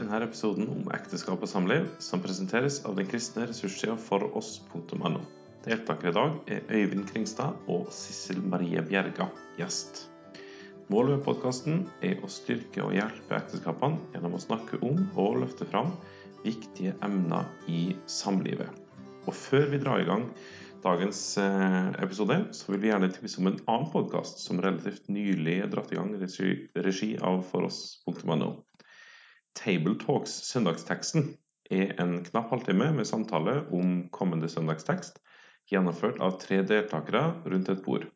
denne episoden om ekteskap og samliv, som presenteres av den kristne ressurssida foross.no. Deltakere i dag er Øyvind Kringstad og Sissel Marie Bjerga, gjest. Målet med podkasten er å styrke og hjelpe ekteskapene gjennom å snakke om og løfte fram viktige emner i samlivet. Og før vi drar i gang dagens eh, episode, så vil vi gjerne tipse om en annen podkast som relativt nylig er dratt i gang i regi av foross.no. Tabletalks Søndagsteksten er en knapp halvtime med samtale om kommende søndagstekst, gjennomført av tre deltakere rundt et bord.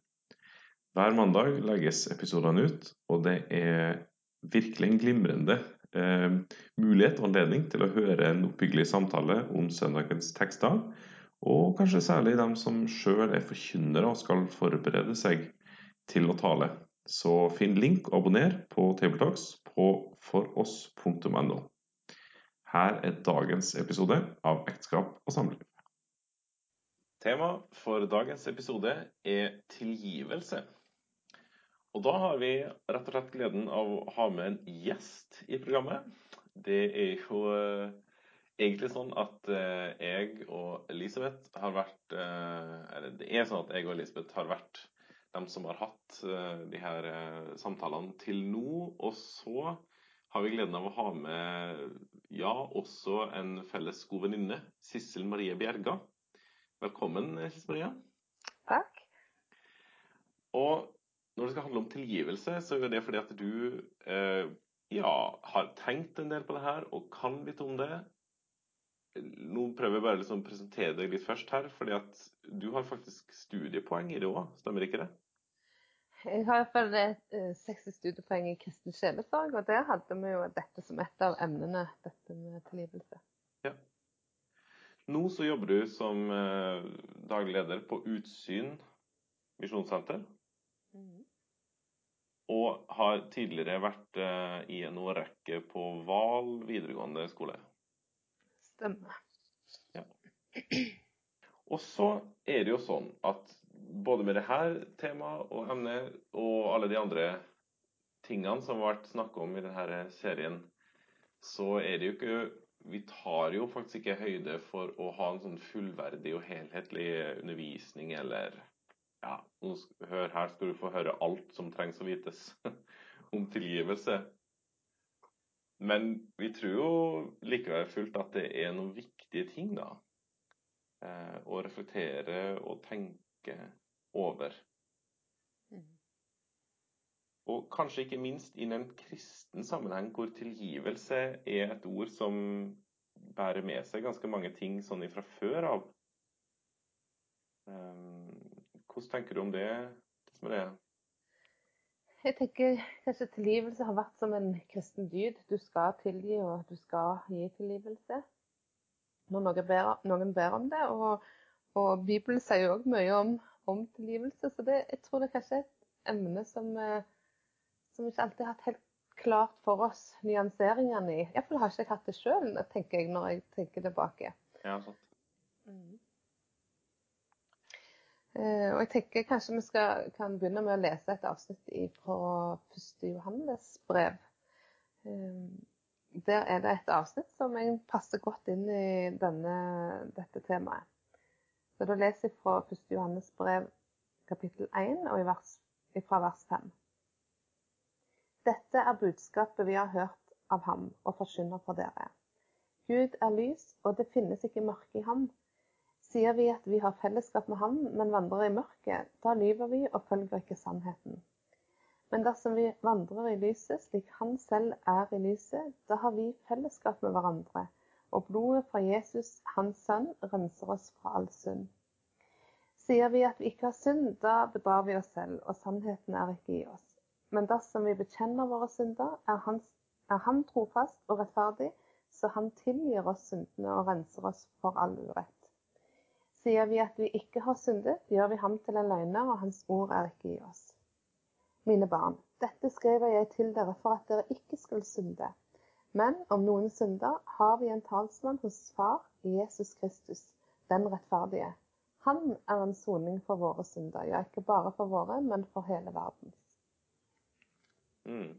Hver mandag legges episodene ut, og det er virkelig en glimrende eh, mulighet og anledning til å høre en oppbyggelig samtale om søndagens tekster, og kanskje særlig dem som sjøl er forkynnere og skal forberede seg til å tale. Så finn link og abonner på Tabletalks på foross.no. Her er dagens episode av Ekteskap og samliv. Tema for dagens episode er tilgivelse. Og da har vi rett og slett gleden av å ha med en gjest i programmet. Det er jo eh, egentlig sånn at eh, jeg og Elisabeth har vært eh, Eller det er sånn at jeg og Elisabeth har vært dem som har hatt uh, de her uh, samtalene til nå. Og så har vi gleden av å ha med ja, også en felles god venninne, Sissel Marie Bjerga. Velkommen, Sissel Marie. Takk. Og når det skal handle om tilgivelse, så er det fordi at du eh, ja, har tenkt en del på det her og kan litt om det. Nå prøver jeg bare liksom å presentere deg litt først her, fordi at du har faktisk studiepoeng i det òg, stemmer ikke det? Jeg har iallfall 60 eh, studiepoeng i kristen sjelesorg, og der hadde vi jo dette som et av emnene, dette med tilgivelse. Ja. Nå så jobber du som eh, daglig leder på Utsyn misjonssenter. Mm. Og har tidligere vært eh, i en årrekke på Hval videregående skole. Stemmer. Ja. Og så er det jo sånn at både med dette temaet og emnet og alle de andre tingene som har vært snakket om i denne serien, så er det jo ikke Vi tar jo faktisk ikke høyde for å ha en sånn fullverdig og helhetlig undervisning eller Ja, hør her skal du få høre alt som trengs å vites om tilgivelse. Men vi tror jo likevel fullt at det er noen viktige ting, da. Eh, å reflektere og tenke over. Mm. Og kanskje ikke minst i en kristen sammenheng, hvor tilgivelse er et ord som bærer med seg ganske mange ting sånn fra før av. Um, hvordan tenker du om det, Marie? Jeg tenker kanskje tilgivelse har vært som en kristen dyd. Du skal tilgi, og du skal gi tilgivelse. Når noen ber, noen ber om det. Og, og Bibelen sier jo òg mye om om tilgivelse. Så det, jeg tror det er kanskje et emne som, eh, som ikke alltid har hatt helt klart for oss nyanseringene i. Iallfall har ikke jeg hatt det sjøl, tenker jeg, når jeg tenker tilbake. Ja, sant. Mm. Uh, og jeg tenker kanskje vi skal, kan begynne med å lese et avsnitt fra 1. Johannes brev. Uh, der er det et avsnitt som passer godt inn i denne, dette temaet. Så da leser jeg fra 1. Johannes brev kapittel 1 og fra vers 5. Dette er budskapet vi har hørt av ham og forkynner for dere. Gud er lys, og det finnes ikke mørke i ham. Sier vi at vi har fellesskap med ham, men vandrer i mørket, da lyver vi og følger ikke sannheten. Men dersom vi vandrer i lyset slik han selv er i lyset, da har vi fellesskap med hverandre, og blodet fra Jesus, hans sønn, renser oss fra all synd. Sier vi at vi ikke har synd, da bedrar vi oss selv, og sannheten er ikke i oss. Men dersom vi bekjenner våre synder, er han, er han trofast og rettferdig, så han tilgir oss syndene og renser oss for all urett. Sier vi at vi ikke har syndet, gjør vi ham til en løgner, og hans ord er ikke i oss. Mine barn, dette skriver jeg til dere for at dere ikke skal synde. Men om noen synder, har vi en talsmann hos Far, Jesus Kristus, den rettferdige. Han er en soning for våre synder, ja, ikke bare for våre, men for hele verdens. Mm.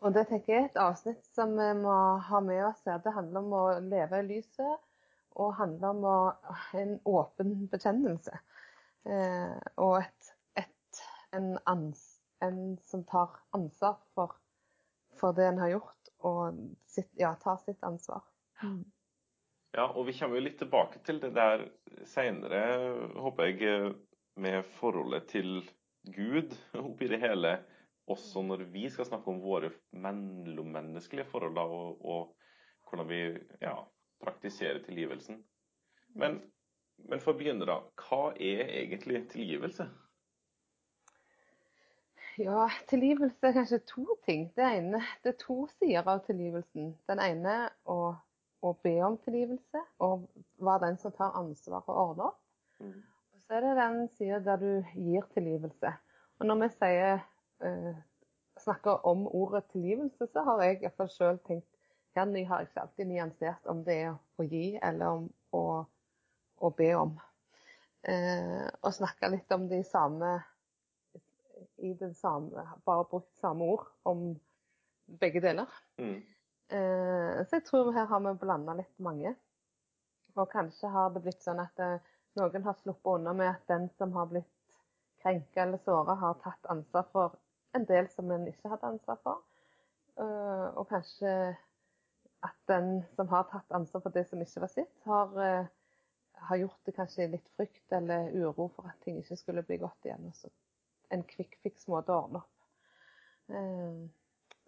Og det tenker jeg er et avsnitt som vi må ha med oss her. Det handler om å leve i lyset, og handler om å, en åpen bekjennelse. Eh, og et, et, en, ans, en, som tar ansvar for, for det en har gjort, og sitt, ja, ta sitt ansvar. Mm. Ja, og vi kommer jo litt tilbake til det der seinere, håper jeg, med forholdet til Gud oppi det hele. Også når vi skal snakke om våre mellommenneskelige forhold og, og, hvordan vi ja, praktiserer tilgivelsen. Men, men for da. Hva er egentlig tilgivelse? Ja, tilgivelse er kanskje to ting. Det ene, det er to sider av tilgivelsen. Den ene å å be om tilgivelse, og være den som tar ansvar og ordner opp. Mm. Og så er det den sida der du gir tilgivelse. Og når vi sier, uh, snakker om ordet tilgivelse, så har jeg iallfall sjøl tenkt Jenny har ikke alltid nyansert om det er å gi eller om å, å be om. Uh, og snakka litt om de samme i den samme, bare brukt samme ord om begge deler. Mm. Eh, så jeg tror her har vi blanda litt mange. Og kanskje har det blitt sånn at eh, noen har sluppet unna med at den som har blitt krenka eller såra, har tatt ansvar for en del som en ikke hadde ansvar for. Eh, og kanskje at den som har tatt ansvar for det som ikke var sitt, har, har gjort det kanskje i litt frykt eller uro for at ting ikke skulle bli godt igjen. Også en quick fix måte å ordne opp.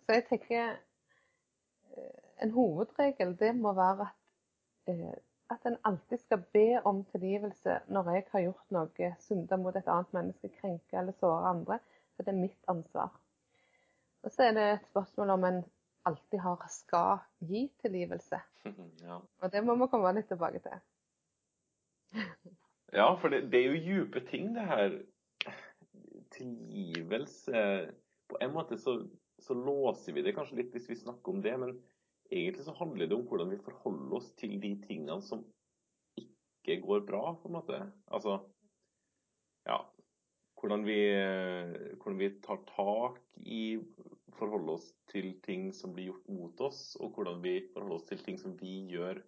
Så jeg tenker Eh, en hovedregel det må være at, eh, at en alltid skal be om tilgivelse når jeg har gjort noe synda mot et annet menneske, krenke eller såre andre. For det er mitt ansvar. Og så er det et spørsmål om en alltid har skal gi tilgivelse. Ja. Og det må vi komme litt tilbake til. ja, for det, det er jo dype ting, det her. Tilgivelse På en måte så så låser vi det kanskje litt hvis vi snakker om det, men egentlig så handler det om hvordan vi forholder oss til de tingene som ikke går bra, på en måte. Altså ja, hvordan vi, hvordan vi tar tak i forholde oss til ting som blir gjort mot oss, og hvordan vi forholder oss til ting som vi gjør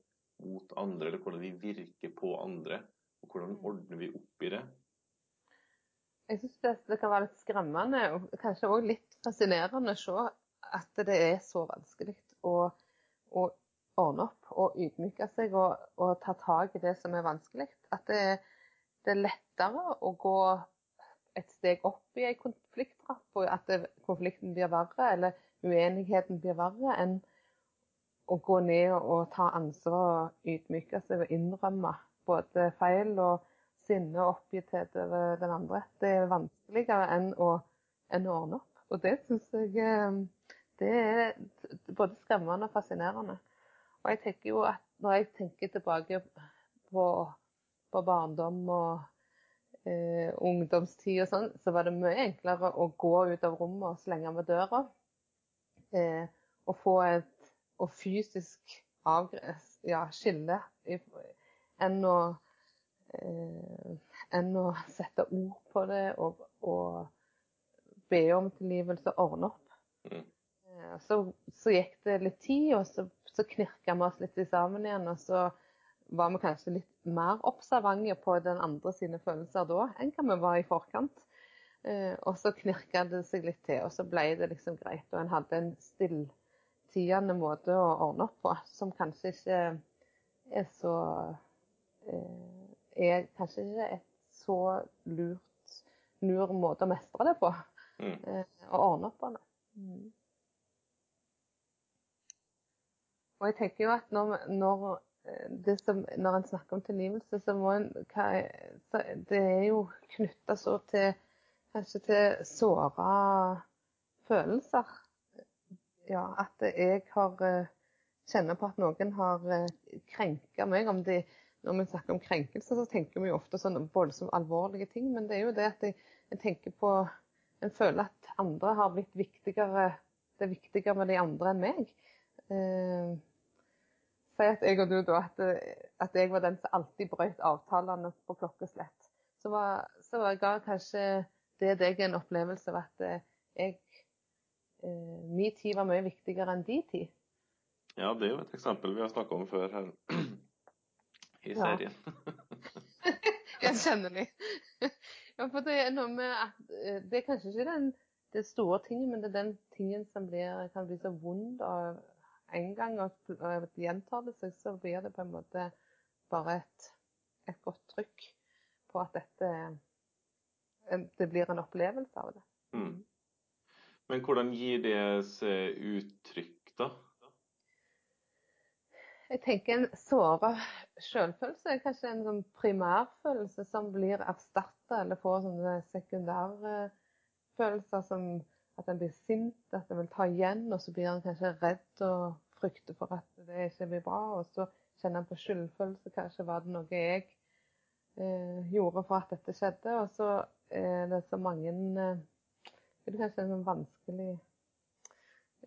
mot andre, eller hvordan vi virker på andre. Og hvordan ordner vi opp i det. Jeg syns det, kan være litt skremmende og kanskje òg litt fascinerende å se at det er så vanskelig å, å ordne opp og ydmyke seg og, og, ta tak i det som er vanskelig. At det, det, er lettere å gå et steg opp i en konflikttrapp, og at det, konflikten blir verre, eller uenigheten blir verre, enn å gå ned og ta ansvar og ydmyke seg og innrømme både feil og sinne og oppgitthet over den andre. Det er vanskeligere enn å, enn å ordne opp. Og det syns jeg eh, det er både skremmende og fascinerende. Og jeg tenker jo at når jeg tenker tilbake på, på barndom og eh, ungdomstid og sånn, så var det mye enklere å gå ut av rommet og slenge med døra. Eh, og få et og fysisk avgress, ja, skille enn å enn å sette ord på det og, og be om tilgivelse og ordne opp. Mm. Eh, så, så, gikk det litt tid, og så, så knirka vi oss litt sammen igjen. Og så var vi kanskje litt mer observante på den andre sine følelser da enn hva vi var i forkant. Eh, og så knirka det seg litt til, og så ble det liksom greit. Og en hadde en stilltiende måte å ordne opp på som kanskje ikke er så eh, er kanskje ikke et så lurt, lur måte å mestre det på. Mm. Eh, å ordne opp på det. Mm. Og jeg tenker jo at når, når, det som, når en snakker om tilgivelse, så må en Det er jo knytta så til kanskje til såra følelser. Ja, at jeg har eh, kjenner på at noen har krenka meg, om de når vi snakker om krenkelse, så tenker vi jo ofte sånn voldsomt alvorlige ting. Men det er jo det at jeg, jeg, tenker på En føler at andre har blitt viktigere Det er viktigere med de andre enn meg. Eh, si at jeg og du da, at, at, jeg var den som alltid brøt avtalene på klokkeslett. Så, var, så ga kanskje det deg en opplevelse av at eh, jeg, eh, min tid var mye viktigere enn din tid. Ja, det er jo et eksempel vi har snakka om før her i serien. Gjenkjennelig. ja, for det er noe med at eh, Det er kanskje ikke den det store tingen, men det er den tingen som blir, kan bli så vond av en gang, og og gjentar det seg, så blir det på en måte bare et, et godt trykk på at dette Det blir en opplevelse av det. Mm. Men hvordan gir det seg uttrykk, da? Jeg tenker en såra selvfølelse er kanskje en sånn primærfølelse som blir erstatta eller får sånne sekundærfølelser som at en blir sint, at en vil ta igjen, og så blir en kanskje redd og frykter for at det ikke blir bra. Og så kjenner en på skyldfølelse. Kanskje var det noe jeg eh, gjorde for at dette skjedde. Og så er det så mange eh, Det er kanskje en sånn vanskelig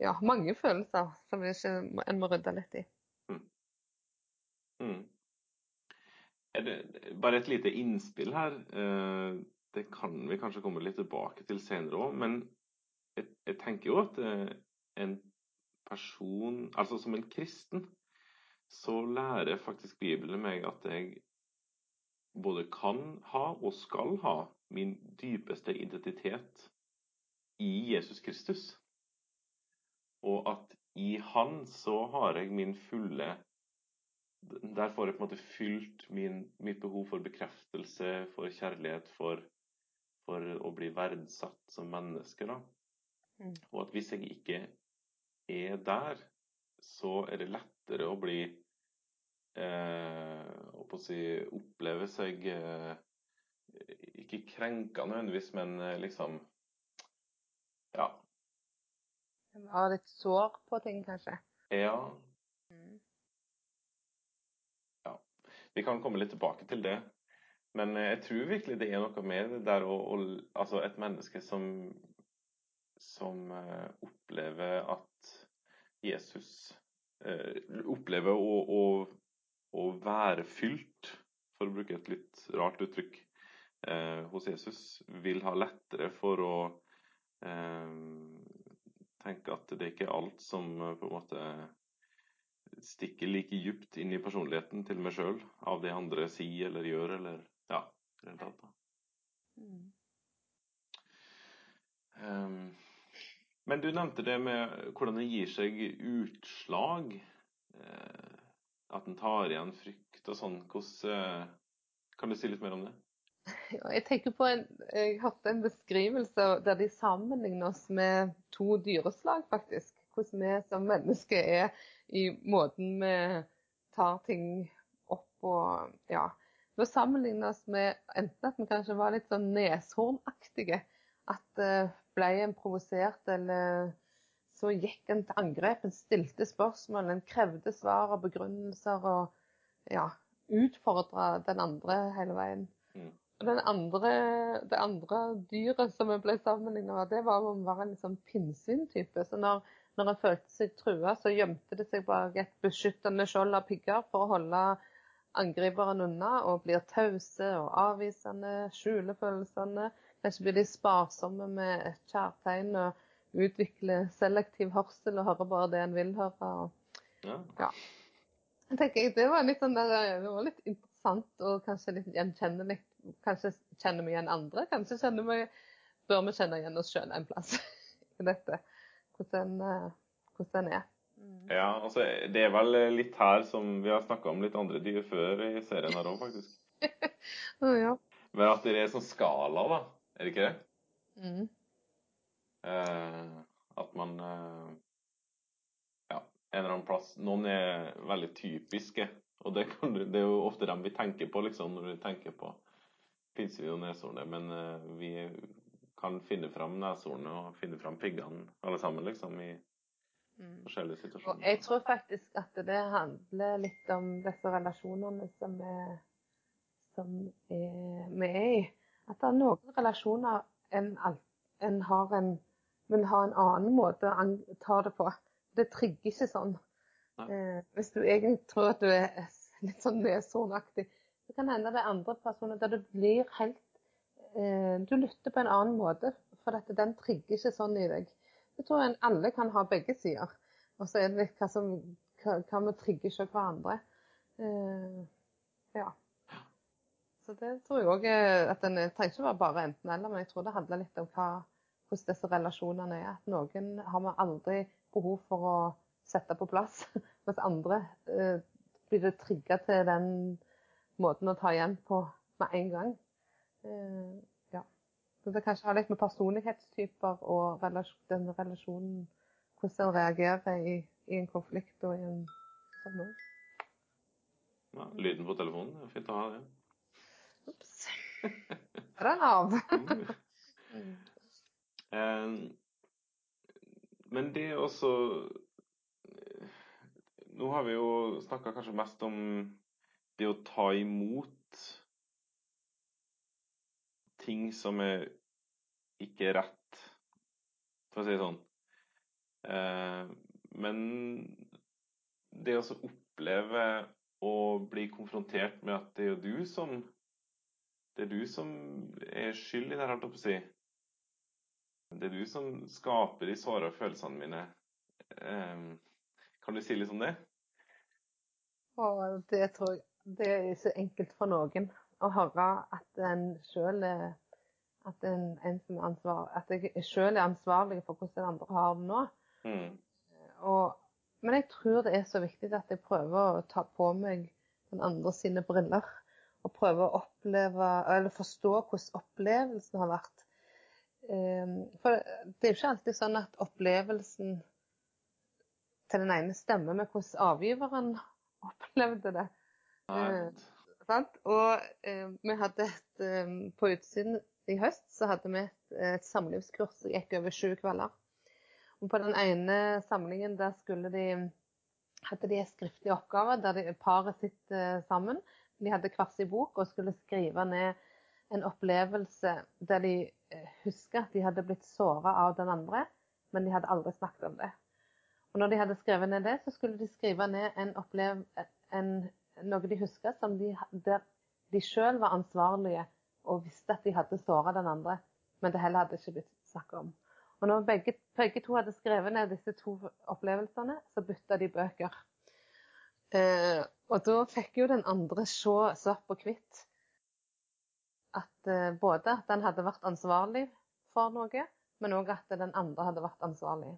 Ja, mange følelser som ikke- en må rydde litt i. Mm. Det bare et lite innspill her? eh, Det kan vi kanskje komme litt tilbake til senere òg, men jeg, jeg tenker jo at eh, en person Altså som en kristen, så lærer faktisk Bibelen meg at jeg både kan ha og skal ha min dypeste identitet i Jesus Kristus. Og at i Han så har jeg min fulle der får jeg på en måte fylt min, mitt behov for bekreftelse, for kjærlighet, for, for å bli verdsatt som menneske. Da. Mm. Og at hvis jeg ikke er der, så er det lettere å bli eh, å si, Oppleve seg eh, ikke krenka nødvendigvis, men eh, liksom Ja. Være litt sår på ting, kanskje. Ja, Mm. Vi kan komme litt tilbake til det. Men eh, jeg tror virkelig det er noe med det der å, å Altså et menneske som som eh, opplever at Jesus eh, Opplever å, å, å være fylt, for å bruke et litt rart uttrykk, eh, hos Jesus, vil ha lettere for å eh, tenke at det ikke er alt som eh, på en måte stikker like djupt inn i personligheten til meg sjøl av det andre sier eller gjør, eller ja, i det hele tatt. da. Mm. Um, men du nevnte det med hvordan det gir seg utslag. Uh, At en tar igjen frykt og sånn. Hvordan uh, Kan du si litt mer om det? Jeg tenker på en, jeg hørte en beskrivelse der de sammenligner oss med to dyreslag, faktisk. Hvordan vi som mennesker er i måten vi tar ting opp og ja. Da sammenligner oss med enten at vi kanskje var litt sånn neshornaktige. At ble en provosert, eller så gikk en til angrep. En stilte spørsmål, en krevde svar og begrunnelser og ja, utfordra den andre hele veien. Mm. Og den andre, det andre dyret som vi ble sammenlignet med, det var om å være en sånn pinnsvintype. Så når, når en følte seg trua, så gjemte det seg bak et beskyttende skjold av pigger for å holde angriperen unna, og blir tause og avvisende, skjuler følelsene. Kanskje blir de sparsomme med et kjærtegn og utvikler selektiv hørsel og hører bare det en vil høre. og Ja. jeg tenker Det var litt, sånn der, det var litt interessant og kanskje litt gjenkjennelig. Kanskje kjenner vi igjen andre. Kanskje kjenner vi, bør vi kjenne igjen oss sjøl en plass i dette. Hvordan, den hvordan en er. Mm. ja, altså det er vel litt her som vi har snakka om litt andre dyr før i serien her òg, faktisk. oh, ja. Men at det er sånn skala, da. Er det ikke det? Mm. Eh, at man eh, Ja, en eller annen plass. Noen er veldig typiske. Og det, kan, du- det er jo ofte dem vi tenker på, liksom, når vi tenker på pinnsvin og neshornet. Men eh, vi kan finne fram neshornet og finne fram piggene, alle sammen, liksom, i Mm. forskjellige Og jeg tror faktisk at det handler litt om disse relasjonene som er, som er, vi er i. At det er noen relasjoner en, en har en vil ha en annen måte å ta det på. Det trigger ikke sånn. Eh, hvis du egentlig tror at du er litt sånn neshornaktig, så kan det hende det er andre personer der du blir helt Du lytter på en annen måte, for at den trigger ikke sånn i deg. jeg tror en, alle kan ha begge sider. Og så er det hva som hva, vi trigger ikke hverandre. Uh, ja. Så det tror jeg òg at den trenger ikke være bare enten-eller, men jeg tror det handler litt om hva, hvordan disse relasjonene er. At noen har vi aldri behov for å sette på plass, mens andre uh, blir det trigga til den måten å ta igjen på med en gang. Eh, ja. Så det kanskje har litt med personlighetstyper og relasjon, den relasjonen Hvordan en reagerer i, i, en konflikt og i en sånn noe. Ja, lyden på telefonen. Det er fint å ha det. Ops. Er den av? mm. men det er også Nå har vi jo snakka kanskje mest om det å ta imot ting som er ikke rett, for å si det sånn. Eh, men det å oppleve å bli konfrontert med at det er jo du som det er du som er skyld i det, holdt jeg på å si. Det er du som skaper de såra følelsene mine. Eh, kan du si litt om det? Å, det tror jeg det er så enkelt for noen å høre at en sjøl er at en, en som er ansvar, at jeg sjøl er ansvarlig for hvordan den andre har det nå. Mm. Og, men jeg tror det er så viktig at jeg prøver å ta på meg den andre sine briller. Og prøve å oppleve, eller forstå hvordan opplevelsen har vært. Um, for det er jo ikke alltid sånn at opplevelsen til den ene stemmer med hvordan avgiveren opplevde det. Uh, og eh, vi hadde et eh, På utsiden i høst så hadde vi et, et samlivskurs som gikk over sju kvelder. Og på den ene samlingen der skulle de hadde de en skriftlig oppgave der de, paret sitter sammen. De hadde hver sin bok og skulle skrive ned en opplevelse der de eh, husker at de hadde blitt såra av den andre, men de hadde aldri snakket om det. Og når de hadde skrevet ned det, så skulle de skrive ned en opplev, en, noe de husker som de, der de sjøl var ansvarlige og visste at de hadde såra den andre, men det heller hadde ikke blitt snakka om. Og når begge, begge, to hadde skrevet ned disse to opplevelsene, så bytta de bøker. Eh, og da fikk jo den andre se svart på hvitt at eh, både at den hadde vært ansvarlig for noe, men òg at den andre hadde vært ansvarlig.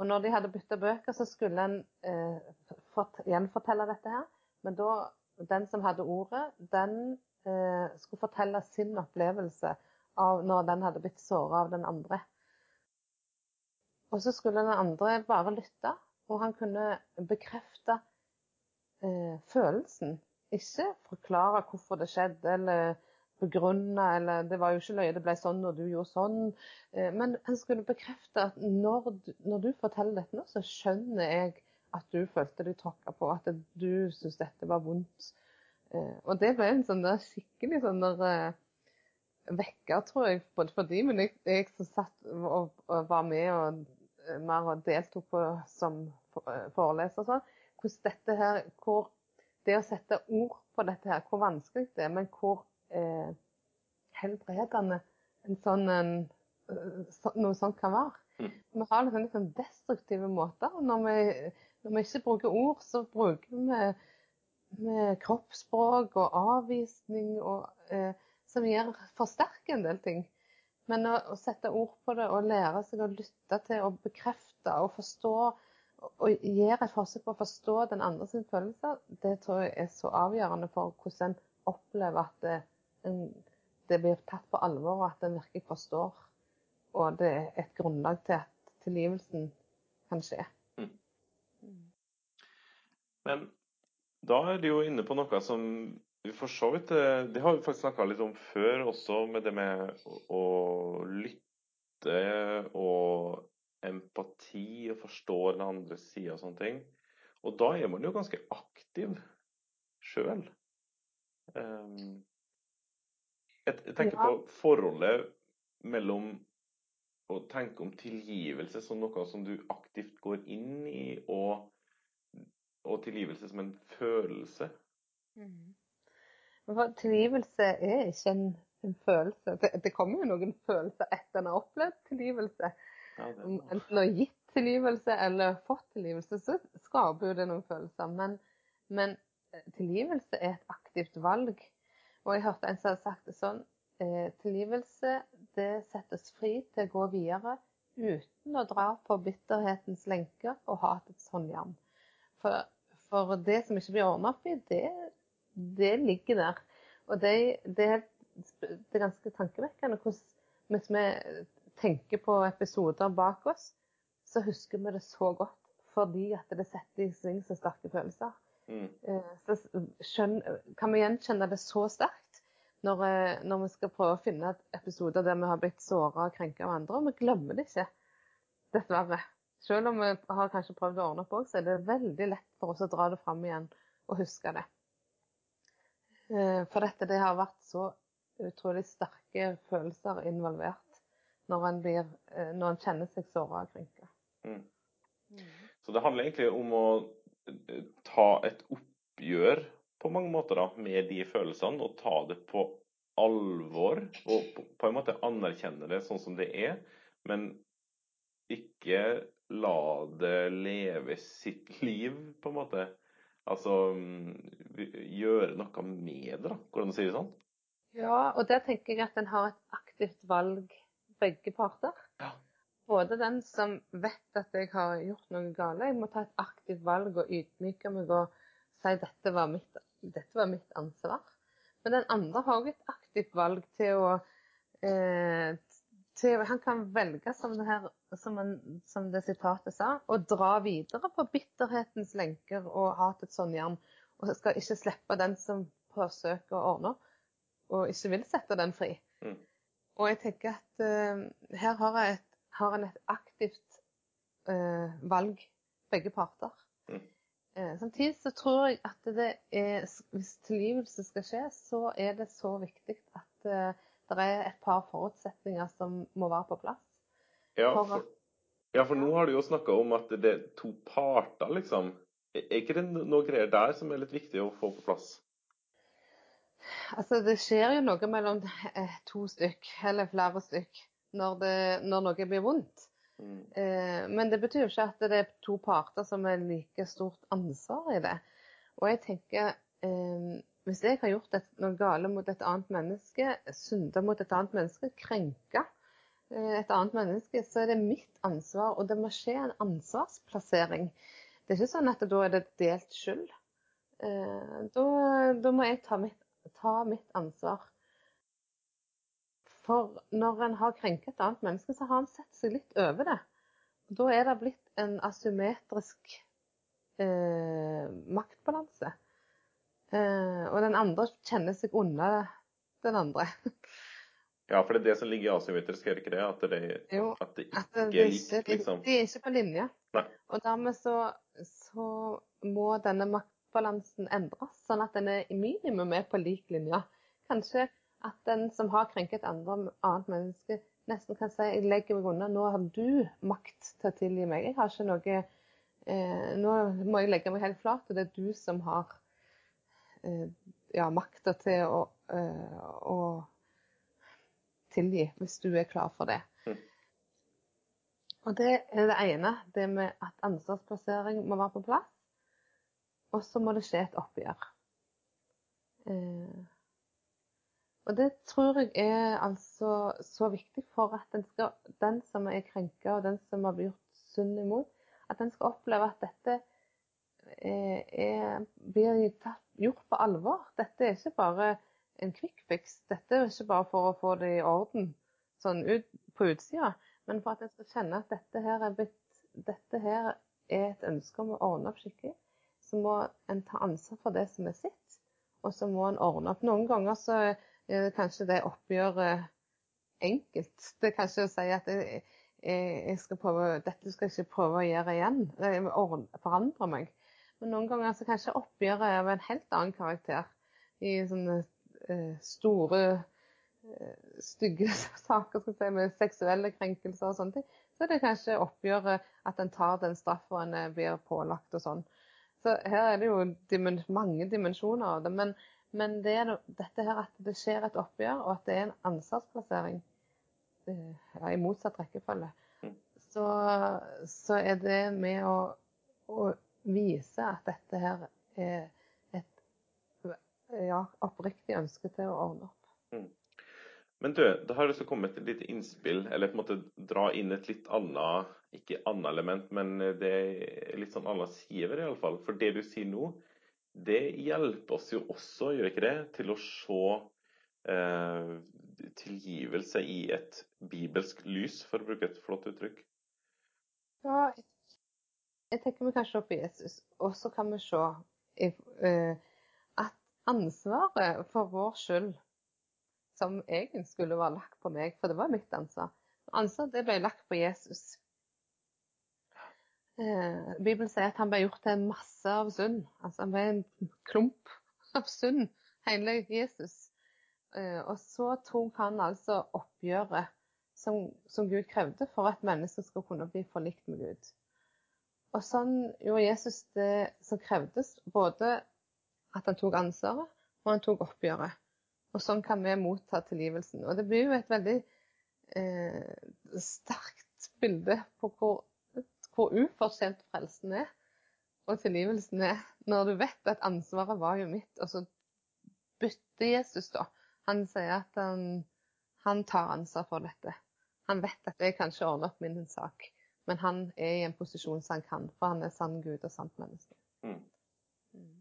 Og når de hadde bytta bøker, så skulle en eh, fått, gjenfortelle dette her. Men da, den som hadde ordet, den eh, skulle fortelle sin opplevelse av når den hadde blitt såra av den andre. Og så skulle den andre bare lytte, og han kunne bekrefte eh, følelsen. Ikke forklare hvorfor det skjedde, eller begrunne, eller det var jo ikke løye det ble sånn og du gjorde sånn. Eh, men han skulle bekrefte at når når du forteller dette nå, så skjønner jeg at du følte deg tråkka på, at du syntes dette var vondt. Eh, og det ble en sånn der skikkelig sånn der eh, vekker, tror jeg, både for de, men jeg, jeg som satt og, og, var med og eh, mer og deltok på som foreleser sånn, hvordan dette her, hvor det å sette ord på dette her, hvor vanskelig det er, men hvor eh, helbredende en sånn en, så, noe sånt kan være. Mm. Vi har liksom litt sånn destruktive måter. Når vi, når vi ikke bruker ord, så bruker vi vi kroppsspråk og avvisning og, eh, som gjør, forsterker en del ting. Men å, å, sette ord på det og lære seg å lytte til og bekrefte og forstå og gjøre et forsøk på å forstå den andre sin følelse, det tror jeg er så avgjørende for hvordan en opplever at det, en, det blir tatt på alvor, og at en virkelig forstår. Og det er et grunnlag til at tilgivelsen kan skje. Men da er du jo inne på noe som vi for så vidt eh, Det har vi faktisk snakka litt om før også, med det med å lytte og empati og forstå den andre sida og sånne ting. Og da er man jo ganske aktiv sjøl. Ehm, jeg tenker på forholdet mellom å tenke om tilgivelse som noe som du aktivt går inn i, og og tilgivelse som en følelse. Mm. For tilgivelse er ikke en, en følelse. Det, det, kommer jo noen følelser etter en har opplevd tilgivelse. Ja, enten har gitt tilgivelse eller fått tilgivelse, så skaper jo det noen følelser. Men, men eh, tilgivelse er et aktivt valg. Og jeg hørte en som hadde sagt det sånn eh, Tilgivelse det settes fri til å gå videre uten å dra på bitterhetens lenker og hatets håndjern. For, for det som ikke blir ordna opp i, det, det ligger der. Og det, det, er, det er ganske tankevekkende hvordan hvis vi tenker på episoder bak oss, så husker vi det så godt fordi at det setter i sving så sterke følelser. Mm. Eh, Så skjøn, kan vi gjenkjenne det så sterkt når, eh, når vi skal prøve å finne episoder der vi har blitt såra og krenka av andre, og vi glemmer det ikke, dessverre. Selv om vi har kanskje prøvd å ordne opp òg, så er det veldig lett for oss å dra det fram igjen og huske det. Eh, For dette det har vært så utrolig sterke følelser involvert når en, blir, eh, når en kjenner seg såra og krenka. Mm. Så det handler egentlig om å eh, ta et oppgjør på mange måter da, med de følelsene, og ta det på alvor. Og på, på en måte anerkjenne det sånn som det er, men ikke la det leve sitt liv, på en måte. Altså mm, gjøre noe med det, da. Går det an å si det sånn? Ja, og der tenker jeg at en har et aktivt valg, begge parter. Ja. Både den som vet at jeg har gjort noe galt, jeg må ta et aktivt valg og ydmyke meg og si dette var mitt, dette var mitt ansvar. Men den andre har jo et aktivt valg til å eh, til, Han kan velge, som det, her, som, han, som det sitatet sa, å dra videre på bitterhetens lenker og hatets håndjern. Og skal ikke slippe den som forsøker å ordne og ikke vil sette den fri. Mm. Og jeg tenker at uh, her har, et, har en et aktivt uh, valg, begge parter. Mm. Uh, samtidig så tror jeg at det er, hvis tilgivelse skal skje, så er det så viktig at det er et par forutsetninger som må være på plass. Ja, For ja, for nå har du jo snakka om at det er to parter, liksom. Er ikke det noe greier der som er litt viktig å få på plass? Altså, det skjer jo noe mellom eh, to stykk, eller flere stykk, når, det, når noe blir vondt. Mm. Eh, men det betyr jo ikke at det er to parter som er like stort ansvar i det. Og jeg tenker eh, Hvis jeg har gjort et, noe gale mot et annet menneske, synda mot et annet menneske, krenka eh, et annet menneske, så er det mitt ansvar, og det må skje en ansvarsplassering. Det er ikke sånn at da er det delt skyld. Eh, da, da må jeg ta mitt, ta mitt ansvar. For når en har krenket et annet menneske, så har han sett seg litt over det. Da er det blitt en asymmetrisk eh, maktbalanse. Eh, og den andre kjenner seg unna den andre. Ja, for det er det som ligger i asymmetrisk, er det ikke det? At det, Jo, at det At det, ikke er likt, liksom? de er ikke på linje. Nei. Og dermed så, så må denne maktbalansen endres, sånn at den er i minimum er på lik linje. Kanskje at den som har krenket andre, annet menneske, nesten kan si jeg legger meg unna, nå har du makt til å tilgi meg. Jeg har ikke noe eh, Nå må jeg legge meg helt flat, og det er du som har ja, makta til å, eh, å tilgi, hvis du er klar for det. Mm. Og det er det ene, det med at ansvarsplassering må være på plass. Og så må det skje et oppgjør. Eh, og det tror jeg er altså så viktig for at den, skal, den som er krenka, og den som har blitt gjort synd imot, at den skal oppleve at dette er, er, blir tatt, gjort på alvor. Dette er ikke bare en quick fix. Dette er ikke bare for å få det i orden sånn ut, på utsida, men for at en skal kjenne at dette her er blitt Dette her er et ønske om å ordne opp skikkelig. Så må en ta ansvar for det som er sitt, og så må en ordne opp. Noen ganger så er det kanskje det oppgjøret enkelt. Det er kanskje å si at jeg, jeg skal prøve, dette skal jeg ikke prøve å gjøre igjen. Jeg forandre meg. Men noen ganger så kanskje oppgjøret er av en helt annen karakter. I sånne eh, store, eh, stygge saker si, med seksuelle krenkelser og sånne ting, så er det kanskje oppgjøret at en tar den straffa en eh, blir pålagt og sånn. Så her er det jo mange dimensjoner av det. Men, men det er dette her at det skjer et oppgjør, og at det er en ansvarsplassering eh, ja, i motsatt rekkefølge, Mm. så, så er det med å, å vise at dette her er et ja, oppriktig ønske til å ordne opp. Mm. Men du, det har liksom kommet et lite innspill, eller på en måte dra inn et litt annet Ikke annet element, men det er litt sånn annen side ved det iallfall. For det du sier nå, det hjelper oss jo også, gjør ikke det, til å se eh, tilgivelse i et bibelsk lys, for å bruke et flott uttrykk. Ja, jeg tenker vi kan se på Jesus, og så kan vi se uh, at ansvaret for vår skyld som egentlig skulle være lagt på meg, for det var mitt ansvar. Ansvaret det ble lagt på Jesus. Eh, Bibelen sier at han ble gjort til en masse av synd. Altså han ble en klump av synd, hele Jesus. Eh, og så tok han altså oppgjøret som, som, Gud krevde for at mennesker skulle kunne bli forlikt med Gud. Og sånn gjorde Jesus det som krevdes, både at han tok ansvaret og han tok oppgjøret. Og sånn kan vi motta tilgivelsen. Og det blir jo et veldig eh, sterkt bilde på hvor, hvor ufortjent frelsen er og tilgivelsen er, når du vet at ansvaret var jo mitt, og så bytter Jesus, da. Han sier at han, han tar ansvar for dette. Han vet at jeg kan ikke ordne opp min sak, men han er i en posisjon som han kan, for han er sann Gud og sant menneske. Mm. Mm.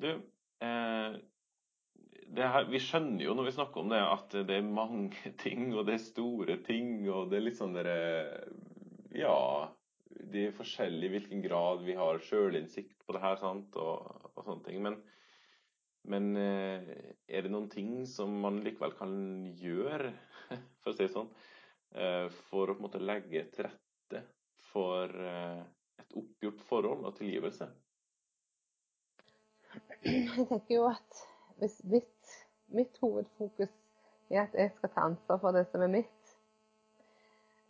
Du, Eh, her, vi skjønner jo når vi snakker om det, at det er mange ting, og det er store ting. Og det er litt sånn derre Ja, det er forskjellig i hvilken grad vi har sjølinnsikt på det her, sant, og, og sånne ting. Men, men, eh, er det noen ting som man likevel kan gjøre, for å si det sånn, for å på en måte legge til rette for et oppgjort forhold og tilgivelse? Jeg tenker jo at hvis mitt, mitt, hovedfokus er at jeg skal ta ansvar for det som er mitt,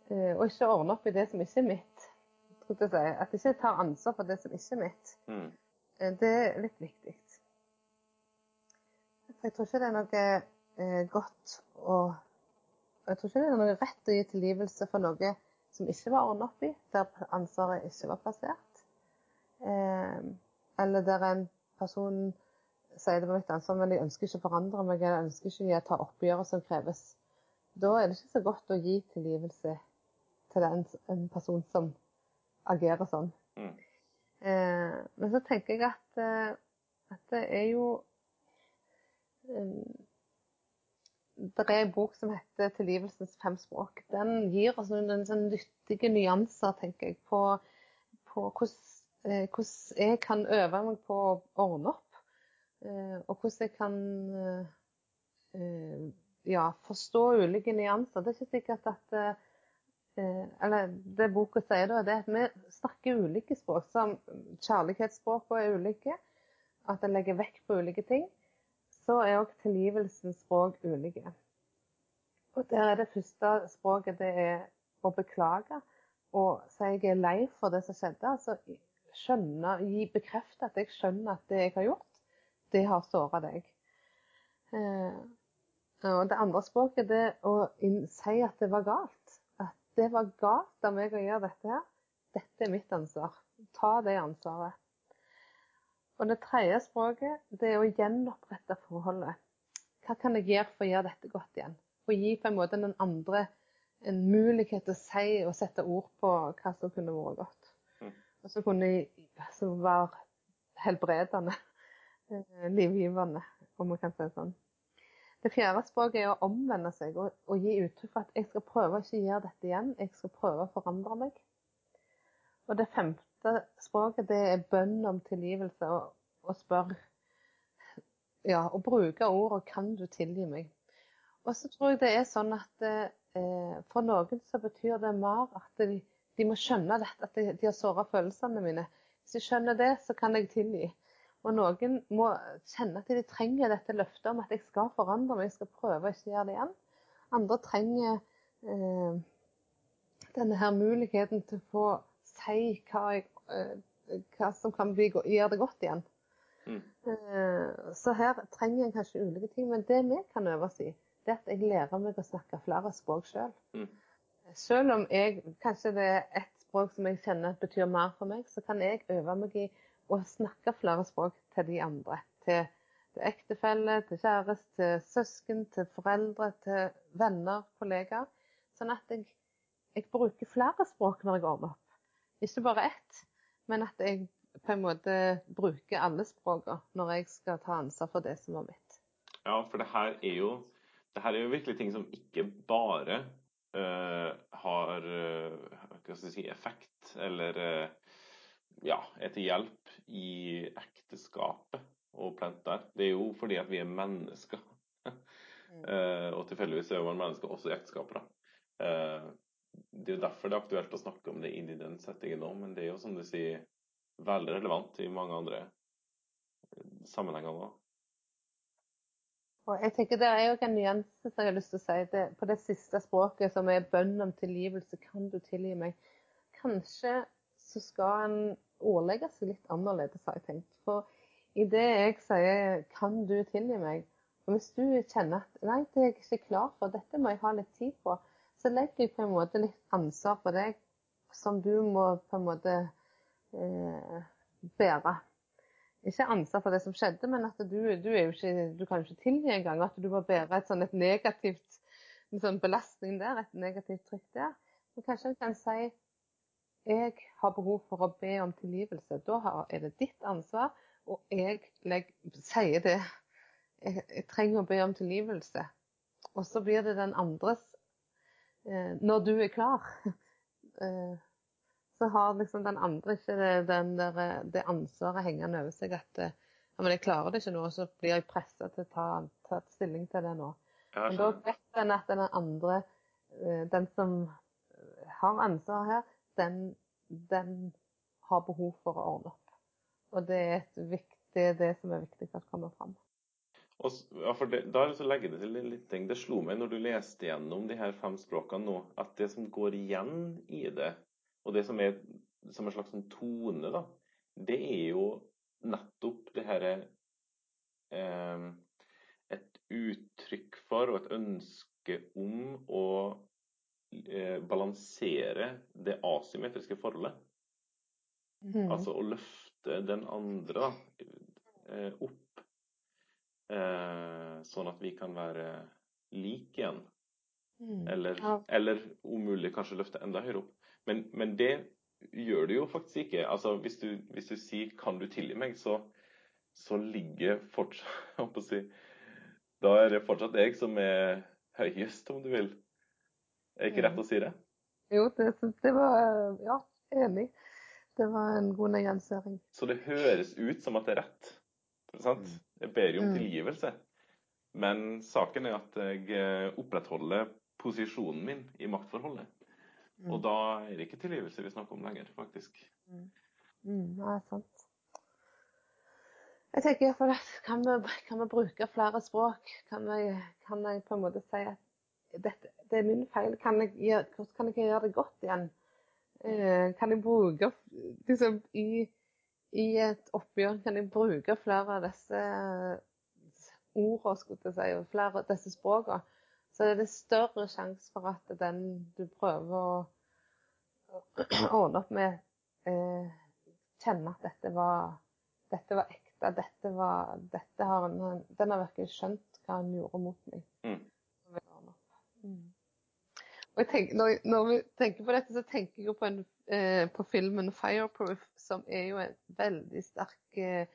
eh, og ikke ordne opp i det som ikke er mitt, at jeg ikke tar ansvar for det som ikke er mitt, mm. Eh, det er litt viktig. For Jeg tror ikke det er noe eh, godt å Jeg tror ikke det er noe rett å gi tilgivelse for noe som ikke var ordnet opp i, der ansvaret ikke var plassert. eller der en person sier det var mitt ansvar, men jeg ønsker ikke å forandre meg, jeg ønsker ikke å ta oppgjøret som kreves. Da er det ikke så godt å gi tilgivelse til en, en person som agerer sånn. Mm. Eh, men så tenker jeg at, eh, at det er jo eh, Det er en bok som heter 'Tilgivelsens fem språk'. Den gir oss noen sånn nyttige nyanser, tenker jeg, på, på hvordan Eh, hvordan jeg kan øve meg på å ordne opp. Eh, og hvordan jeg kan eh, ja, forstå ulike nyanser. Det er ikke sikkert at Eller det boka sier, da, det er at vi snakker ulike språk. Som kjærlighetsspråkene er ulike. At en legger vekt på ulike ting. Så er òg tilgivelsens språk ulike. Og der er det første språket det er å beklage og si jeg er lei for det som skjedde. Altså skjønne, gi bekrefte at jeg skjønner at det jeg har gjort, det har såra deg. Eh, og det andre språket det er å si at det var galt. At det var galt av meg å gjøre dette her. Dette er mitt ansvar. Ta det ansvaret. Og det tredje språket det er å gjenopprette forholdet. Hva kan jeg gjøre for å gjøre dette godt igjen? Og gi på en måte den andre en mulighet til å si og sette ord på hva som kunne vært godt. Og så kunne som var helbredende, eh, livgivende, om man kan si det sånn. Det fjerde språket er å omvende seg og, og, gi uttrykk for at jeg skal prøve å ikke gjøre dette igjen. Jeg skal prøve å forandre meg. Og det femte språket det er bønn om tilgivelse og, og spør Ja, og bruke ordet 'kan du tilgi meg'? Og så tror jeg det er sånn at eh, for noen så betyr det mer at de de må skjønne dette, at de, de har såra følelsene mine. Hvis de skjønner det, så kan jeg tilgi. Og noen må kjenne at de trenger dette løftet om at jeg skal forandre meg, jeg skal prøve å ikke gjøre det igjen. Andre trenger eh, denne her muligheten til å få si hva, jeg, eh, hva som kan bli, gjøre det godt igjen. Mm. Eh, så her trenger jeg kanskje ulike ting. Men det vi kan øve oss i, det er at jeg lærer meg å snakke flere språk sjøl. Mm. selv om jeg kanskje det er ett språk som jeg kjenner betyr mer for meg, så kan jeg øve meg i å snakke flere språk til de andre. Til, til ektefelle, til kjæreste, til søsken, til foreldre, til venner, kollegaer. Sånn at jeg, jeg bruker flere språk når jeg ordner opp. Ikke bare ett, men at jeg på en måte bruker alle språkene når jeg skal ta ansvar for det som var mitt. Ja, for det her er jo, det her er jo virkelig ting som ikke bare uh, har uh, si, effekt eller uh, ja, er til hjelp i ekteskapet og plenter. Det er jo fordi at vi er mennesker. mm. og tilfeldigvis er man mennesker også i ekteskapet. Det er jo derfor det er aktuelt å snakke om det inn i den settingen nå, men det er jo som du sier veldig relevant i mange andre eh, sammenhenger nå. Og jeg tenker Det er jo en nyanse som jeg har lyst til å si. Det, på det siste språket, som er bønn om tilgivelse, kan du tilgi meg? Kanskje så skal en ordlegge seg litt annerledes, har jeg tenkt. For i det jeg sier 'kan du tilgi meg', og hvis du kjenner at 'nei, det er jeg ikke klar for, dette må jeg ha litt tid på', så legger jeg på en måte litt ansvar på deg som du må på en måte eh, bære. Ikke ansvar for det som skjedde, men at du, du, ikke, du kan ikke tilgi engang. At du må bære et, sånn, et negativt en sånn belastning der, et negativt trykk der. Så kanskje en kan si jeg har behov for å be om tilgivelse. Da er det ditt ansvar, og jeg legger, sier det. Jeg, jeg, trenger å be om tilgivelse. Og så blir det den andres når du er klar. eh, så har liksom den andre ikke det, der, det ansvaret hengende over seg at ja, men jeg klarer det ikke nå, så blir jeg pressa til å ta, ta, stilling til det nå. Men da vet en at den andre, eh, den som har ansvaret her, den, den har behov for å ordne opp. Og det er, viktig, det, er det som er viktig at kommer fram. Og, ja, for det, da har jeg lyst til å legge det til litt ting. Det slo meg når du leste gjennom de her fem språkene nå, at det som går igjen i det, og det som er som en slags sånn tone, da, det er jo nettopp det herre eh, Et uttrykk for og et ønske om å eh, balansere det asymmetriske forholdet. Mm. Altså å løfte den andre da, eh, opp, sånn at vi kan være like igjen. Mm. Eller, ja. eller om mulig kanskje løfte enda høyere opp. Men, men, det gjør du jo faktisk ikke. Altså, hvis, du, hvis du sier 'kan du tilgi meg', så, så ligger fortsatt si, Da er det fortsatt jeg som er høyest, om du vil. Er ikke rett å si det? Jo, det, det var Ja, enig. Det var en god nyansering. Så det høres ut som at det er rett. Sant? Mm. Jeg ber jo om mm. tilgivelse. Men saken er at jeg eh, opprettholder posisjonen min i maktforholdet. Og mm. da er det ikke tilgivelse vi snakker om lenger, faktisk. Mm. Mm, det er sant. Jeg tenker iallfall at kan vi, kan vi bruke flere språk? Kan jeg, kan jeg, på en måte si at dette, det er min feil? Kan jeg, hvordan kan jeg gjøre det godt igjen? Eh, kan jeg bruke liksom, i, i, et oppgjør kan jeg bruke flere av disse ordene, skulle jeg si, og flere av disse språkene? så er det større sjanse for at den du prøver å ordne opp med, eh, kjenner at dette var, dette var ekte. Dette var, dette har en, den har virkelig skjønt hva han gjorde mot meg. Mm. Mm. Og tenker, når, når, vi tenker på dette, så tenker jeg på, en, eh, på filmen 'Fireproof', som er jo en veldig sterk eh,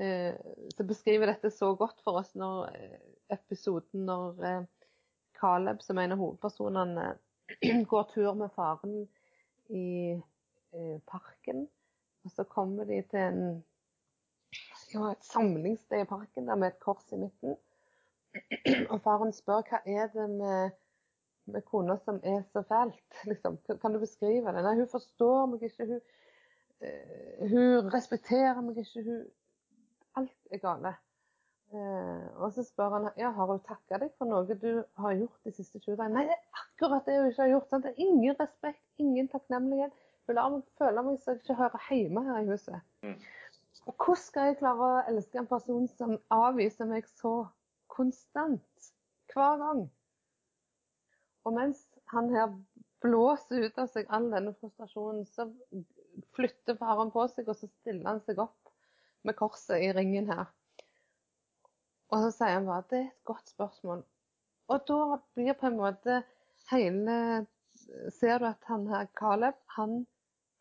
eh, Som beskriver dette så godt for oss når eh, episoden når eh, Caleb, som en av hovedpersonene, går tur med faren i parken. Og så kommer de til en, ja, et samlingssted i parken der med et kors i midten. Og faren spør hva er det med, med kona som er så fælt. Liksom, kan du beskrive det? Nei, hun forstår meg ikke. Hun, uh, hun respekterer meg ikke. Hun, alt er gale. Uh, og så spør han ja, har hun takka deg for noe du har gjort de siste 20 dagene. Nei, det er akkurat det hun ikke har gjort. Sant? Det er ingen respekt, ingen takknemlighet. Hun lar meg føle meg som jeg ikke hører hjemme her i huset. Mm. Og hvordan skal jeg klare å elske en person som avviser meg så konstant? Hver gang. Og mens han her blåser ut av seg all denne frustrasjonen, så flytter faren på seg, og så stiller han seg opp med korset i ringen her. Og så sier han bare det er et godt spørsmål. Og da blir på en måte hele Ser du at han her, Caleb, han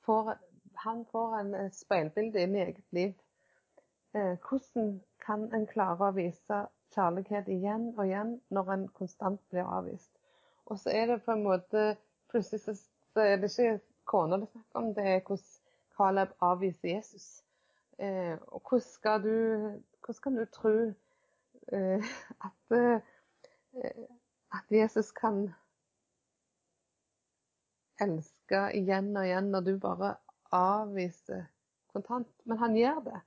får, han får en speilbilde inn i eget liv. Eh, hvordan kan en klare å vise kjærlighet igjen og igjen når en konstant blir avvist? Og så er det på en måte Plutselig så, er det ikke kona det er snakk om, det er hvordan Caleb avviser Jesus. Eh, og hvordan skal du, hvordan kan du tro eh, at, eh, at Jesus kan elske igjen og igjen når du bare avviser kontant? Men han gjør det.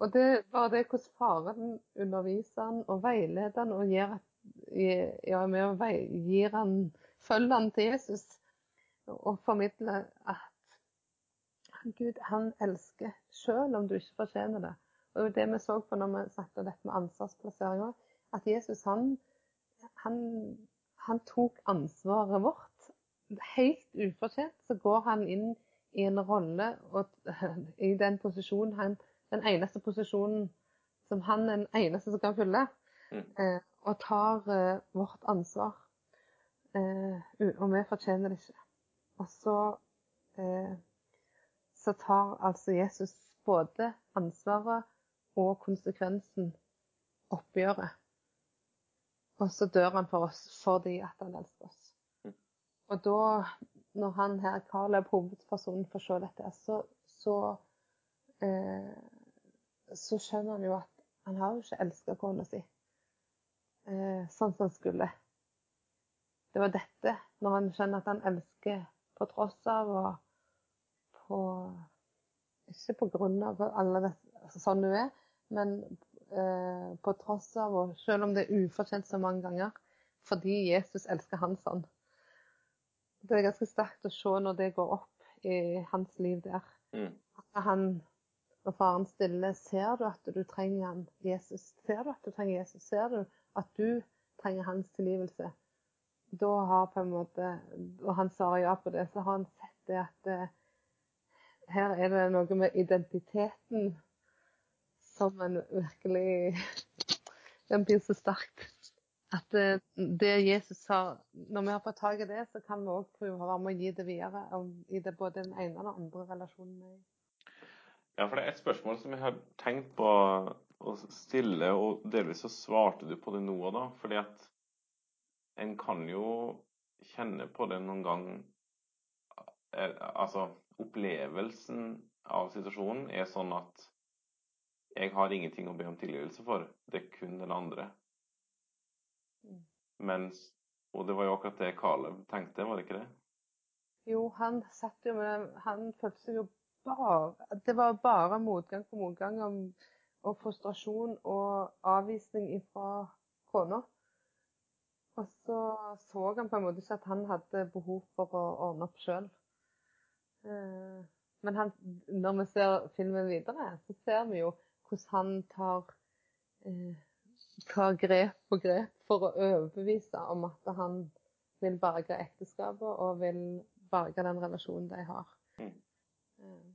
Og det var det hvordan faren underviser han og veileder han og gir, ja, med å gir han, følge han til Jesus og formidle at Gud han elsker selv om du ikke fortjener det. Og det det vi så på når vi snakket om dette med ansvarsplassering òg. At Jesus han, han, han, tok ansvaret vårt. Helt ufortjent så går han inn i en rolle og i den posisjonen han, den eneste posisjonen som han er den eneste som kan fylle. Mm. Eh, og tar eh, vårt ansvar. Eh, og vi fortjener det ikke. Og så eh, så tar altså Jesus både ansvaret og konsekvensen, oppgjøret. Og så dør han for oss fordi at han elsker oss. Mm. Og da, når han her, Caleb, hovedpersonen, får se dette, så, så, eh, så skjønner han jo at han har jo ikke elska kona si sånn som han skulle. Det var dette, når han skjønner at han elsker på tross av og på Ikke på grunn av alle det, altså sånn hun er, men eh, på tross av, og selv om det er ufortjent så mange ganger, fordi Jesus elsker han sånn. Det er ganske sterkt å se når det går opp i hans liv der. Mm. At han, når faren stiller, ser du at du trenger han, Jesus? Ser du at du trenger Jesus? Ser du at du trenger hans tilgivelse? Da har på en måte, og han svarer ja på det, så har han sett det at eh, her er det noe med identiteten som en virkelig Den blir så sterk. At det, det, Jesus har Når vi har fått tak i det, så kan vi òg prøve å være med å gi det videre. I det både den ene og den andre relasjonen med. Ja, for det er et spørsmål som jeg har tenkt på å stille, og delvis så svarte du på det nå da. Fordi at en kan jo kjenne på det noen gang eh, Altså opplevelsen av situasjonen er sånn at jeg har ingenting å be om tilgivelse for, det er kun den andre. Mm. Mens, og det var jo akkurat det Caleb tenkte, var det ikke det? Jo, han satt jo med Han følte seg jo bare Det var bare motgang på motgang og, og frustrasjon og avvisning fra kona. Og så så han på en måte ikke at han hadde behov for å ordne opp sjøl. Eh, men han, når vi ser filmen videre, så ser vi jo hvordan han tar, eh, tar grep på grep for å overbevise om at han vil berge ekteskapet og vil berge den relasjonen de har. Mm. Eh.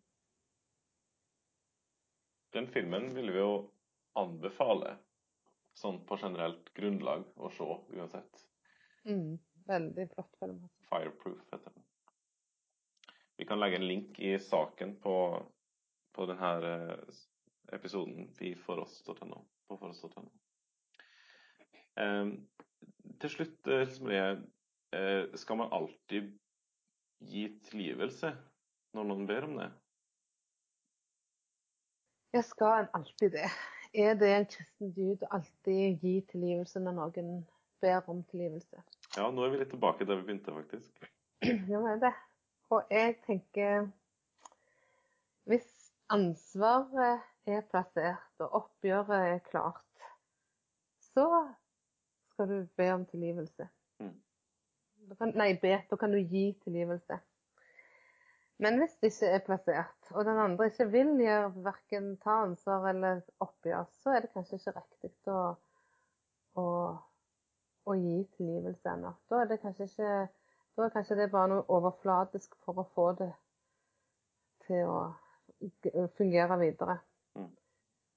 Den filmen vil vi jo anbefale sånn på generelt grunnlag å se uansett. Mm, veldig flott film. Altså. Fireproof heter den. Vi kan legge en link i saken på, på denne eh, episoden i foross.no. På foross.no. Eh, til slutt, Marie, eh, skal man alltid gi tilgivelse når noen ber om det? Jeg skal en alltid det. Er det en kristen dyd å alltid gi tilgivelse når noen ber om tilgivelse? Ja, nå er vi litt tilbake der vi begynte, faktisk. Ja, det er det. Og jeg tenker Hvis ansvaret er plassert og oppgjøret er klart, så skal du be om tilgivelse. Mm. Kan, nei, be. Da kan du gi tilgivelse. Men hvis det ikke er plassert, og den andre ikke vil gjøre verken ta ansvar eller oppgjør, så er det kanskje ikke riktig å, å, å gi tilgivelse ennå. Da er det kanskje ikke Da er kanskje det bare noe overfladisk for å få det til å fungere videre.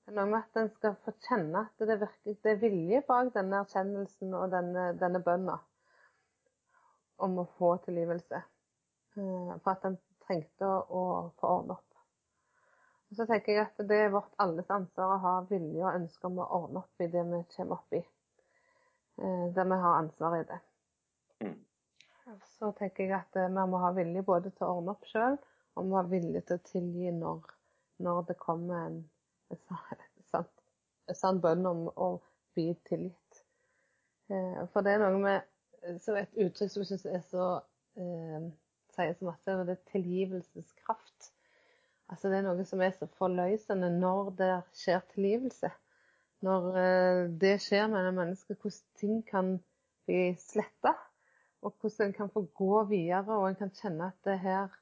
Det er noe med at en skal få kjenne at det, virker, det er vilje bak denne erkjennelsen og denne, denne bønna om å få tilgivelse. Eh, for at en trengte å, få ordne opp. Og så tenker jeg at det er vårt alles ansvar å ha vilje og ønske om å ordne opp i det vi kommer opp i. Eh, der vi har ansvar i det. Mm. Så tenker jeg at eh, vi må ha vilje både til å ordne opp sjøl, og vi må ha vilje til å tilgi når, når det kommer en, en sann bønn om å bli tilgitt. Eh, for det er noe med så et uttrykk som jeg syns er så eh, sier så masse, og det er tilgivelseskraft. Altså Det er noe som er så forløsende når det skjer tilgivelse. Når eh, det skjer med mennesket, hvordan ting kan bli sletta. Og hvordan en kan få gå videre, og en kan kjenne at her,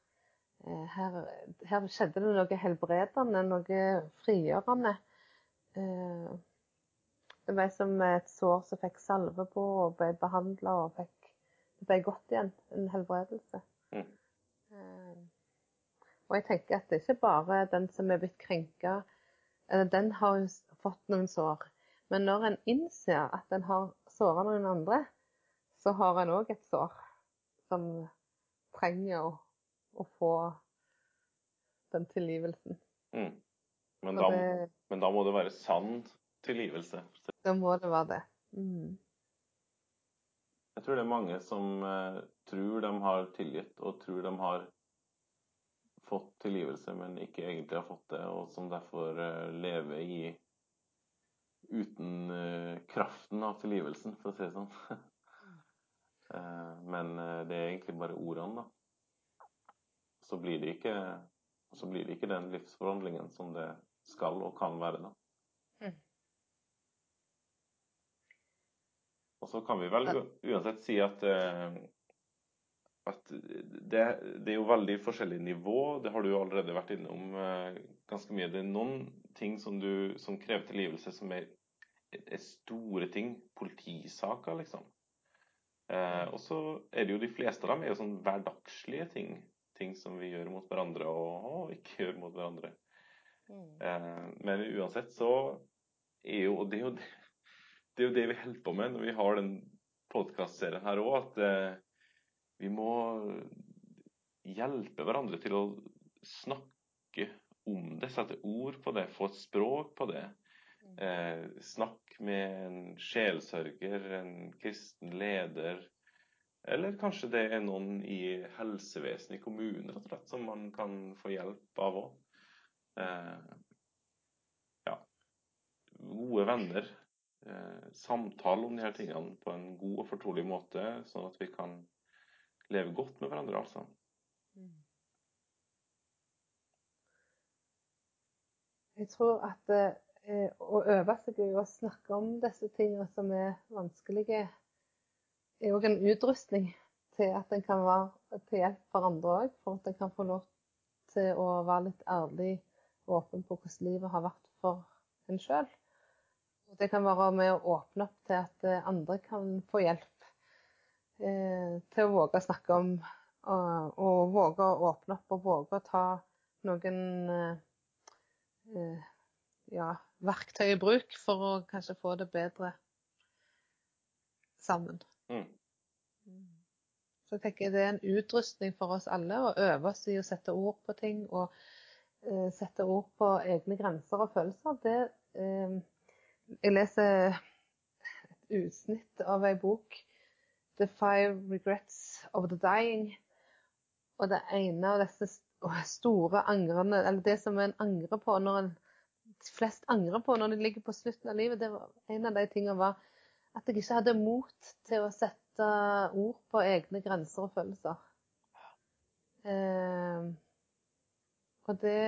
eh, her, her skjedde det noe helbredende, noe frigjørende. Eh, det var som et sår som fikk salve på og ble behandla og fikk, det ble godt igjen. En helbredelse. Mm. Eh, og jeg tenker at det er ikke bare den som er blitt krenka, den har jo fått noen sår. Men når en innser at en har såra noen andre, så har en òg et sår som trenger å, å få den tilgivelsen. Mm. Men, da, det, men, da, må det være sann tilgivelse. Da må det være det. Mm. Jeg tror det er mange som eh, tror de har tilgitt, og tror de har fått tilgivelse, men ikke egentlig har fått det, og som derfor eh, lever i uten eh, kraften av tilgivelsen, for å si det sånn. men det er egentlig bare ordene, da. Så blir det ikke, så blir det ikke den livsforhandlingen som det skal og kan være, da. Og så kan vi vel uansett si at, eh, at det, det, er jo veldig forskjellig nivå. Det har du jo allerede vært innom eh, ganske mye. Det er noen ting som, du, som krever tilgivelse, som er, er store ting. Politisaker, liksom. Eh, og så er det jo de fleste av dem er jo sånn hverdagslige ting. Ting som vi gjør mot hverandre og, og ikke gjør mot hverandre. Mm. Eh, men uansett så er jo det er jo det det er jo det vi holder på med når vi har den podkastserien her òg, at eh, vi må hjelpe hverandre til å snakke om det, sette ord på det, få et språk på det. Eh, snakk med en sjelsørger, en kristen leder, eller kanskje det er noen i helsevesenet i kommunen rett og slett, som man kan få hjelp av òg. Eh, ja. Gode venner samtale om de her tingene på en god og fortrolig måte, sånn at vi kan leve godt med hverandre, altså. Mm. Jeg tror at eh, å øve seg i å snakke om disse tingene som er vanskelige, er òg en utrustning til at en kan være til hjelp for andre òg. For at en kan få lov til å være litt ærlig og åpen på hvordan livet har vært for en sjøl. Det kan være med å åpne opp til at eh, andre kan få hjelp eh, til å våge å snakke om og, og, våge å åpne opp og våge å ta noen eh, eh, ja, verktøy i bruk for å kanskje få det bedre sammen. Mm. Så jeg tenker det er en utrustning for oss alle å øve oss i å sette ord på ting og eh, sette ord på egne grenser og følelser. Det eh, jeg leser et utsnitt av ei bok, 'The Five Regrets of the Dying'. Og det ene av disse store angrene, eller det som en angrer på når en flest angrer på når de ligger på slutten av livet, det var, en av de tingene var at jeg ikke hadde mot til å sette ord på egne grenser og følelser. Eh, og det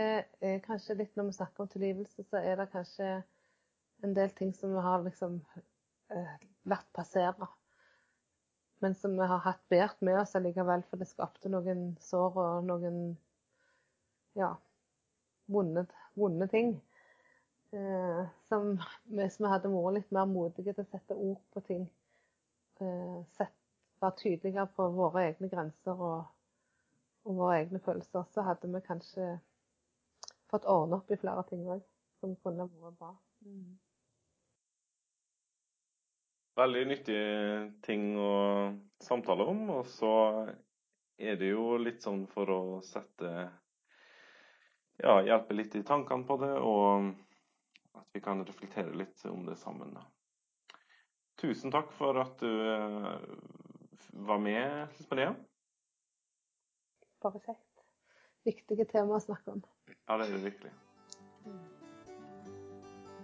er kanskje litt når vi snakker om tilgivelse, så er det kanskje en del ting som vi har liksom eh, vært passere. Men som vi har hatt båret med oss allikevel, for det skapte noen sår og noen ja, vonde, vonde ting. Eh, som hvis vi hadde vært litt mer modige til å sette ord på ting, eh, sett være tydeligere på våre egne grenser og, og våre egne følelser, så hadde vi kanskje fått ordne opp i flere ting òg, som kunne vært bra. Mm. Veldig nyttige ting å samtale om. Og så er det jo litt sånn for å sette Ja, hjelpe litt i tankene på det, og at vi kan reflektere litt om det sammen. Tusen takk for at du eh, var med, Lise Maria. Bare kjekt. Viktige tema å snakke om. Ja, det er det virkelig.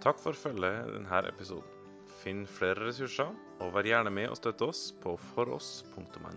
Takk for følget i denne episoden. Finn flere ressurser, og vær gjerne med og støtte oss på foross.no.